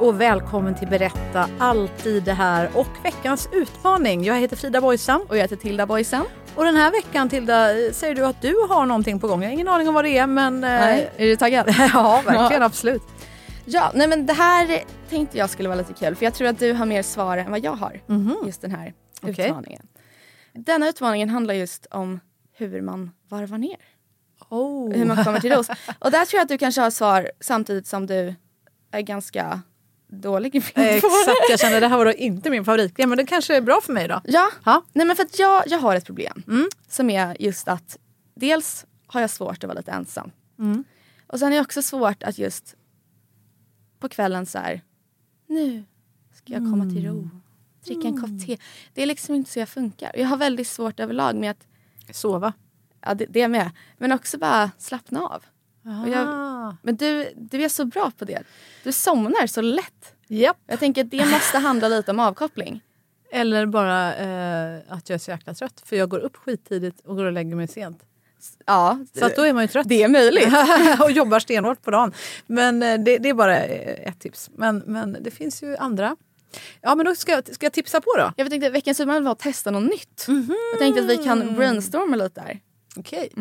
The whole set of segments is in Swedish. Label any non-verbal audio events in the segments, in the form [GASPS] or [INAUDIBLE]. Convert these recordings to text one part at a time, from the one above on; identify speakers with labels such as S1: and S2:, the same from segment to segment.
S1: Och välkommen till Berätta alltid det här och veckans utmaning. Jag heter Frida Boysan.
S2: Och jag heter Tilda Boysen.
S1: Och den här veckan Tilda säger du att du har någonting på gång. Jag har ingen aning om vad det är men...
S2: Nej, är du taggad? [LAUGHS]
S1: ja, verkligen. Absolut.
S2: Ja, nej men det här tänkte jag skulle vara lite kul för jag tror att du har mer svar än vad jag har. Just den här
S1: Okej.
S2: utmaningen. Denna utmaningen handlar just om hur man varvar ner.
S1: Oh.
S2: Hur man kommer till ros. [LAUGHS] Och där tror jag att du kanske har svar samtidigt som du är ganska dålig i på det.
S1: Exakt, jag känner det här var då inte min favoritgrej men det kanske är bra för mig då.
S2: Ja,
S1: Ja.
S2: nej men för att jag, jag har ett problem. Som är just att dels har jag svårt att vara lite ensam. Och sen är det också svårt att just på kvällen så här, nu ska jag komma till ro. Dricka en kopp te. Det är liksom inte så jag funkar. Jag har väldigt svårt överlag med att,
S1: Sova.
S2: ja det, det är med, men också bara slappna av. Jag, men du, du är så bra på det. Du somnar så lätt.
S1: Japp.
S2: Jag tänker att det måste handla lite om avkoppling.
S1: Eller bara eh, att jag är så jäkla trött för jag går upp skittidigt och går och lägger mig sent.
S2: Ja,
S1: Så då är man ju trött.
S2: det är möjligt. [LAUGHS]
S1: och jobbar stenhårt på dagen. Men eh, det, det är bara eh, ett tips. Men, men det finns ju andra. Ja men då ska jag, ska jag tipsa på då?
S2: Jag tänkte veckans utmaning var att testa något nytt. Jag tänkte att vi kan brainstorma lite där.
S1: Okej.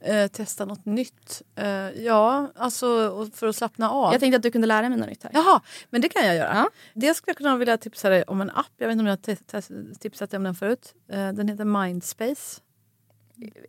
S1: Eh, testa något nytt. Eh, ja, alltså för att slappna av.
S2: Jag tänkte att du kunde lära mig något nytt här.
S1: Jaha, men det kan jag göra.
S2: Ja.
S1: Dels skulle jag kunna vilja tipsa dig om en app. Jag vet inte om jag har tipsat dig om den förut. Eh, den heter Mindspace.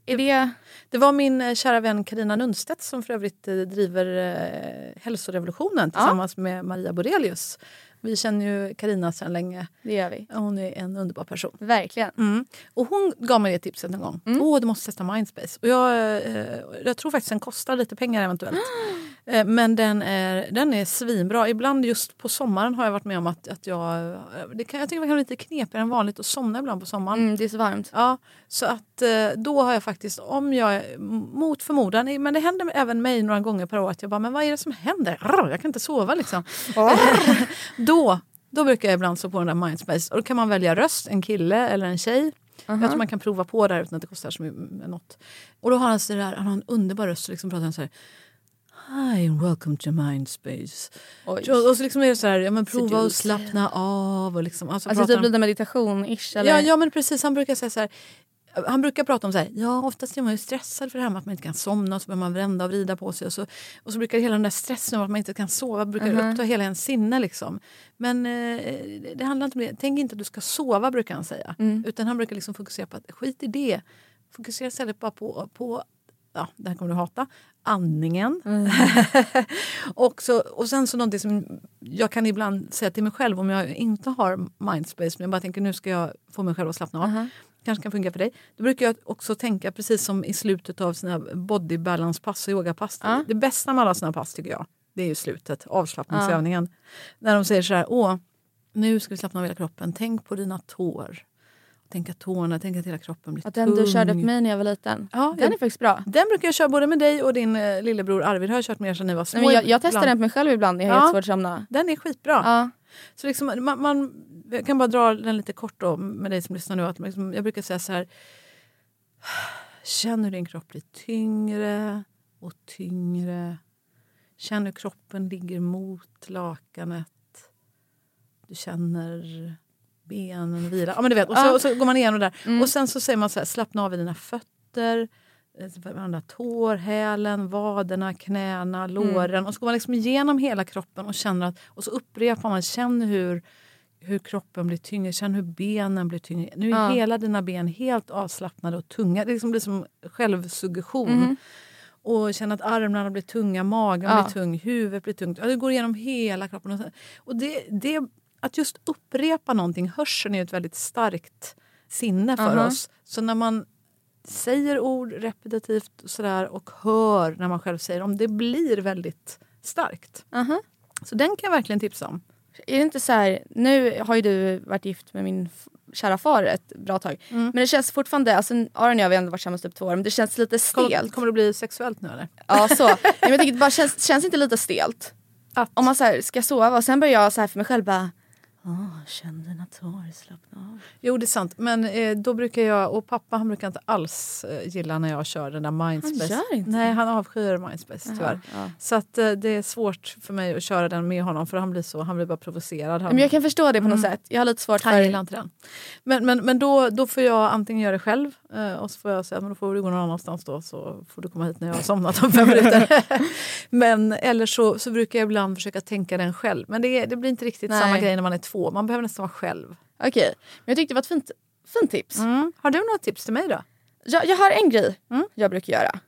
S2: Är det...
S1: Det var min eh, kära vän Karina Nunstedt som för övrigt eh, driver eh, Hälsorevolutionen tillsammans med Maria Borelius. Vi känner ju Karina sedan länge.
S2: Det gör vi.
S1: Hon är en underbar person.
S2: Verkligen.
S1: Mm. Och hon gav mig det tipset en gång. Åh, du måste testa Mindspace. Och jag, eh, jag tror faktiskt den kostar lite pengar eventuellt. [GASPS] men den är, den är svinbra. Ibland just på sommaren har jag varit med om att, att jag... Det kan, jag tycker det kan vara lite knepigare än vanligt att somna ibland på sommaren.
S2: Mm, det är så varmt.
S1: Ja, så att eh, då har jag faktiskt, om jag mot förmodan, men det händer även mig några gånger per år att jag bara, men vad är det som händer? Jag kan inte sova liksom. [LAUGHS] då, då brukar jag ibland stå på den där Mindspace och då kan man välja röst, en kille eller en tjej. Jag tror man kan prova på där utan att det kostar så mycket. Något. Och då har han, så där, han har en underbar röst och liksom pratar så här Hi and welcome to Mindspace. Och, så liksom är det så här, ja, men prova att slappna av. Och liksom, alltså
S2: Alltså typ lite meditation-ish eller?
S1: Ja, ja men precis. Han brukar säga så här. Han brukar prata om så här, ja oftast är man ju stressad för det här med att man inte kan somna och så börjar man vända och vrida på sig och så, och så brukar hela den där stressen av att man inte kan sova brukar uppta hela ens sinne liksom. Men eh, det handlar inte om det. Tänk inte att du ska sova brukar han säga. Utan han brukar liksom fokusera på att skit i det. Fokusera istället bara på, på ja, det här kommer du hata, andningen. [LAUGHS] och, så, och sen så någonting som jag kan ibland säga till mig själv om jag inte har mindspace men jag bara tänker nu ska jag få mig själv att slappna av. Kanske kan funka för dig. Då brukar jag också tänka precis som i slutet av sina body balance-pass och yogapass. Det bästa med alla såna pass tycker jag, det är ju slutet, avslappningsövningen. När de säger så här, åh, nu ska vi slappna av hela kroppen, tänk på dina tår. Tänk att tårna, tänk att hela kroppen blir
S2: Att den du
S1: tung.
S2: körde på mig när jag var liten.
S1: Ja,
S2: den är faktiskt bra.
S1: Den brukar jag köra både med dig och din eh, lillebror Arvid har jag kört med sedan ni var små.
S2: Nej, men jag, jag testar den på mig själv ibland. Jag har
S1: Ja.
S2: jättesvårt att somna.
S1: Den är skitbra.
S2: Ja.
S1: Så liksom, man, man, jag kan bara dra den lite kort då med dig som lyssnar nu. Att liksom, jag brukar säga så här. Känn hur din kropp blir tyngre och tyngre. Känn hur kroppen ligger mot lakanet. Du känner benen vila. Ja, men du vet. Och, så, och så går man igenom det där. Och sen så säger man så här, slappna av i dina fötter. eh, varenda tår, hälen, vaderna, knäna, låren. Och så går man liksom igenom hela kroppen och känner att, och så upprepar man, känner hur, hur kroppen blir tyngre, känner hur benen blir tyngre. Nu är
S2: Ja.
S1: hela dina ben helt avslappnade och tunga. Det liksom blir som självsuggestion. Och känna att armarna blir tunga, magen
S2: Ja.
S1: blir tung, huvudet blir tungt. Ja, det går igenom hela kroppen. Och, och det, det, att just upprepa någonting, hörseln är ett väldigt starkt sinne för
S2: Aha.
S1: oss. Så när man säger ord repetitivt och, sådär, och hör när man själv säger dem, det blir väldigt starkt.
S2: Aha.
S1: Så den kan jag verkligen tipsa om.
S2: Är det inte så här, nu har ju du varit gift med min kära far ett bra tag.
S1: Mm.
S2: Men det känns fortfarande, alltså Aron och jag har ändå varit tillsammans typ två år, men det känns lite
S1: Kommer,
S2: stelt.
S1: kommer det bli sexuellt nu eller?
S2: Ja så. [LAUGHS] Nej, men jag tänker, det bara känns, känns inte lite stelt?
S1: Att,
S2: Om man så här, ska sova och sen börjar jag så här för mig själv bara Åh, känn dina tår, slappna av.
S1: Jo, det är sant. Men eh, då brukar jag, och pappa han brukar inte alls eh, gilla när jag kör den där Mindspace.
S2: gör inte
S1: Nej, han avskyr Mindspace tyvärr.
S2: Ja.
S1: Så att, eh, det är svårt för mig att köra den med honom för han blir, så, han blir bara provocerad. Han,
S2: Men jag kan förstå det på något sätt. Jag har lite svårt
S1: Mm. han
S2: för...
S1: gillar inte den. Men, men, men då, då får jag antingen göra det själv eh, och så får jag säga men då får du gå någon annanstans då så får du komma hit när jag har somnat om fem minuter. [LAUGHS] men eller så, så brukar jag ibland försöka tänka den själv. Men det, det blir inte riktigt
S2: Nej.
S1: samma grej när man är två. Man behöver nästan vara själv.
S2: Okej, men jag tyckte det var ett fint, fint tips.
S1: Mm. Har du något tips till mig då?
S2: Jag, jag har en grej
S1: Mm.
S2: jag brukker göra.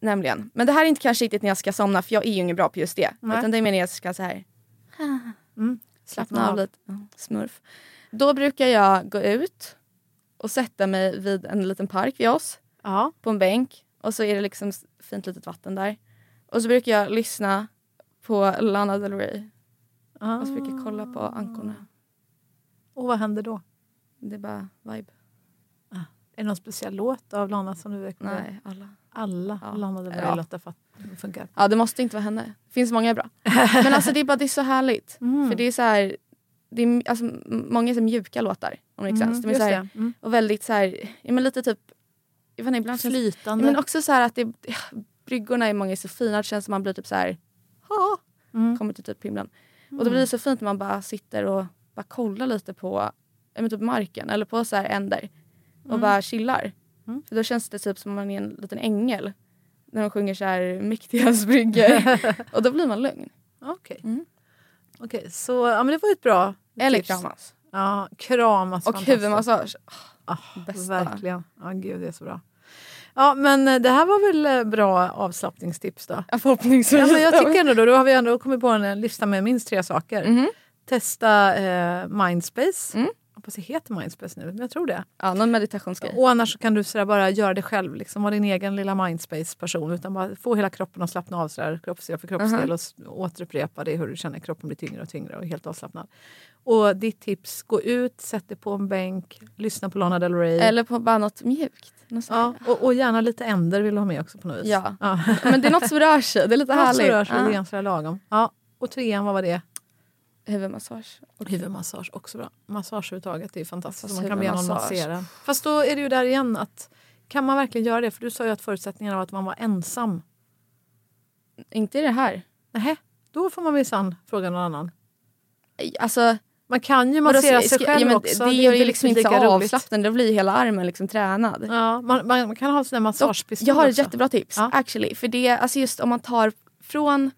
S2: Nämligen, men det här är inte kanske riktigt när jag ska somna för jag är ju ingen bra på just det.
S1: Nej.
S2: Utan det är mer när jag ska så här [LAUGHS]
S1: Mm.
S2: slappna av lite. Smurf. Då brukar jag gå ut och sätta mig vid en liten park vid oss.
S1: Ja.
S2: på en bänk och så är det liksom fint litet vatten där. Och så brukar jag lyssna på Lana Del Rey och så brukar jag kolla på ankorna.
S1: Och vad händer då?
S2: Det är bara vibe.
S1: Är det någon speciell låt av Lana som du rekommenderar?
S2: Nej, alla.
S1: Alla
S2: Ja.
S1: Lana Del
S2: Ja.
S1: För att det funkar.
S2: Ja, det måste inte vara henne. Det finns många bra. Men alltså det är bara det är så härligt. [LAUGHS]
S1: Mm.
S2: För det är så här, det är alltså, många så här mjuka låtar om det sense. De är så här,
S1: det. Mm.
S2: Och väldigt så här, ja, men lite typ, jag vet inte, ibland ja,
S1: Flytande.
S2: men också så här att det, bryggorna är många är så fina, det känns som man blir typ så här, ha,
S1: Mm.
S2: kommer till typ himlen. Och då blir det så fint när man bara sitter och bara kollar lite på men typ marken eller på så här änder och bara chillar.
S1: Mm.
S2: För då känns det typ som om man är en liten ängel när de sjunger så här mäktigas [LAUGHS] bryggor. och då blir man lugn.
S1: Okej.
S2: Mm.
S1: Okej, så ja, men det var ett bra
S2: Eller
S1: tips.
S2: kramas.
S1: Ja, kramas.
S2: Och huvudmassage.
S1: Ah,
S2: Bästa.
S1: verkligen. Ja, gud, det är så bra. Ja, men eh, det här var väl eh, bra avslappningstips då?
S2: Ja, förhoppningsvis.
S1: Ja, men jag tycker ändå då, då har vi ändå kommit på en lista med minst tre saker.
S2: Mhm.
S1: Testa eh, Mindspace.
S2: Mm.
S1: Jag hoppas det heter Mindspace nu, men jag tror det.
S2: Ja, någon meditationsgrej.
S1: Och annars så kan du sådär bara göra det själv, liksom vara din egen lilla Mindspace-person. Utan bara få hela kroppen att slappna av sådär, kroppsdel för kroppsdel
S2: Mhm.
S1: och återupprepa det hur du känner kroppen blir tyngre och tyngre och helt avslappnad. Och ditt tips, gå ut, sätt dig på en bänk, lyssna på Lana Del Rey.
S2: Eller på bara något mjukt. Något
S1: ja, och, och gärna lite änder vill du ha med också på något vis.
S2: Ja.
S1: ja. [LAUGHS]
S2: Men det är något som rör sig. Det är lite
S1: Något
S2: härligt.
S1: som rör sig
S2: Ja.
S1: grann sådär lagom. Ja. Och trean, vad var det?
S2: Huvudmassage. Och
S1: Huvudmassage, också bra. Massage överhuvudtaget är ju fantastiskt.
S2: Fast
S1: man kan be någon massera. Fast då är det ju där igen att kan man verkligen göra det? För du sa ju att förutsättningarna var att man var ensam.
S2: inte i det här.
S1: Nähä, då får man minsann fråga någon annan.
S2: Alltså,
S1: Man kan ju massera sig
S2: ska-
S1: själv
S2: ja, men
S1: också.
S2: Det
S1: är
S2: gör ju liksom
S1: riktigt
S2: inte så avslappnande. Då blir hela armen liksom tränad.
S1: Ja, man, man, man kan ha sån där massagepistol
S2: jag har ett
S1: också.
S2: jättebra tips.
S1: Ja.
S2: Actually, för det, alltså just om man tar från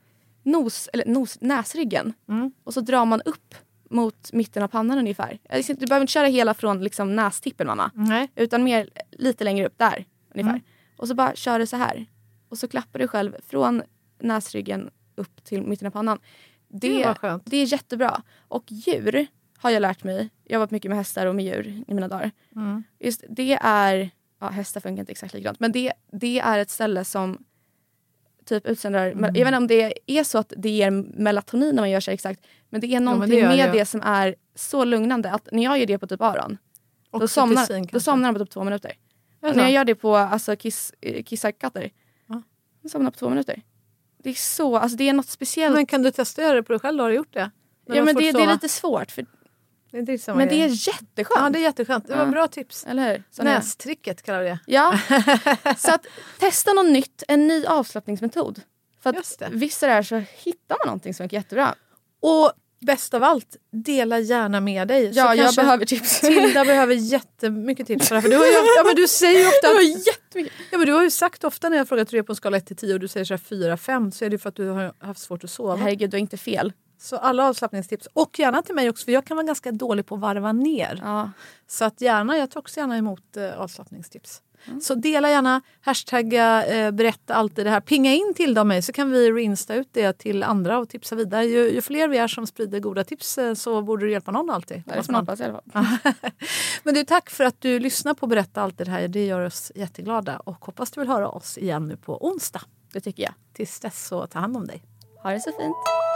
S2: nos, eller nos, näsryggen
S1: Mm.
S2: och så drar man upp mot mitten av pannan ungefär. Alltså, Du behöver inte köra hela från liksom nästippen mamma.
S1: Nej.
S2: Utan mer lite längre upp där ungefär.
S1: Mm.
S2: Och så bara kör du så här. Och så klappar du själv från näsryggen upp till mitten av pannan.
S1: Det
S2: Det, det är jättebra. Och djur har jag lärt mig. Jag har varit mycket med hästar och med djur i mina dagar.
S1: Mm.
S2: Just det är, ja hästar funkar inte exakt likadant. Men det, det är ett ställe som typ utsöndrar,
S1: Mm.
S2: jag vet inte om det är så att det ger melatonin när man gör här exakt. Men det är någonting
S1: det gör
S2: med
S1: det.
S2: det som är så lugnande att när jag gör det på typ Aron då somnar,
S1: kanske.
S2: då somnar han på typ två minuter.
S1: Det
S2: när jag gör det på alltså, kiss, eh, kissar katter,
S1: Ja.
S2: han somnar på två minuter. Det är så, alltså det är något speciellt.
S1: Men kan du testa göra det på dig själv? Har du gjort det? När
S2: ja, men det, det är lite svårt. För,
S1: det är inte
S2: men det
S1: grej.
S2: är jätteskönt.
S1: Ja, det är jätteskönt. Det var
S2: Ja.
S1: bra tips.
S2: Eller hur?
S1: Nästricket kallar vi det.
S2: Ja, [LAUGHS] så att testa något nytt, en ny avslappningsmetod. För att
S1: det.
S2: vissa där så hittar man någonting som funkar jättebra.
S1: Och bäst av allt, dela gärna med dig.
S2: Ja, jag behöver tips.
S1: Tilda behöver jättemycket tips. För du, har ju, ja, men du säger ju ofta
S2: att,
S1: ja, men du har ju sagt ofta när jag frågat hur det är på en skala 1 till 10 och du säger 4-5 så är det för att du har haft svårt att sova.
S2: Herregud, du har inte fel.
S1: Så alla avslappningstips. Och gärna till mig också för jag kan vara ganska dålig på att varva ner.
S2: Ja.
S1: Så att gärna, jag tar också gärna emot eh, avslappningstips. Mm. Så dela gärna, hashtagga, eh, berätta alltid det här. Pinga in till mig så kan vi reinsta ut det till andra och tipsa vidare. Ju, ju fler vi är som sprider goda tips eh, så borde det hjälpa någon alltid.
S2: Det är hoppas, [LAUGHS]
S1: Men du, tack för att du lyssnar på Berätta alltid det här. Det gör oss jätteglada och hoppas du vill höra oss igen nu på onsdag.
S2: Det tycker jag.
S1: Tills dess så ta hand om dig.
S2: Ha det så fint.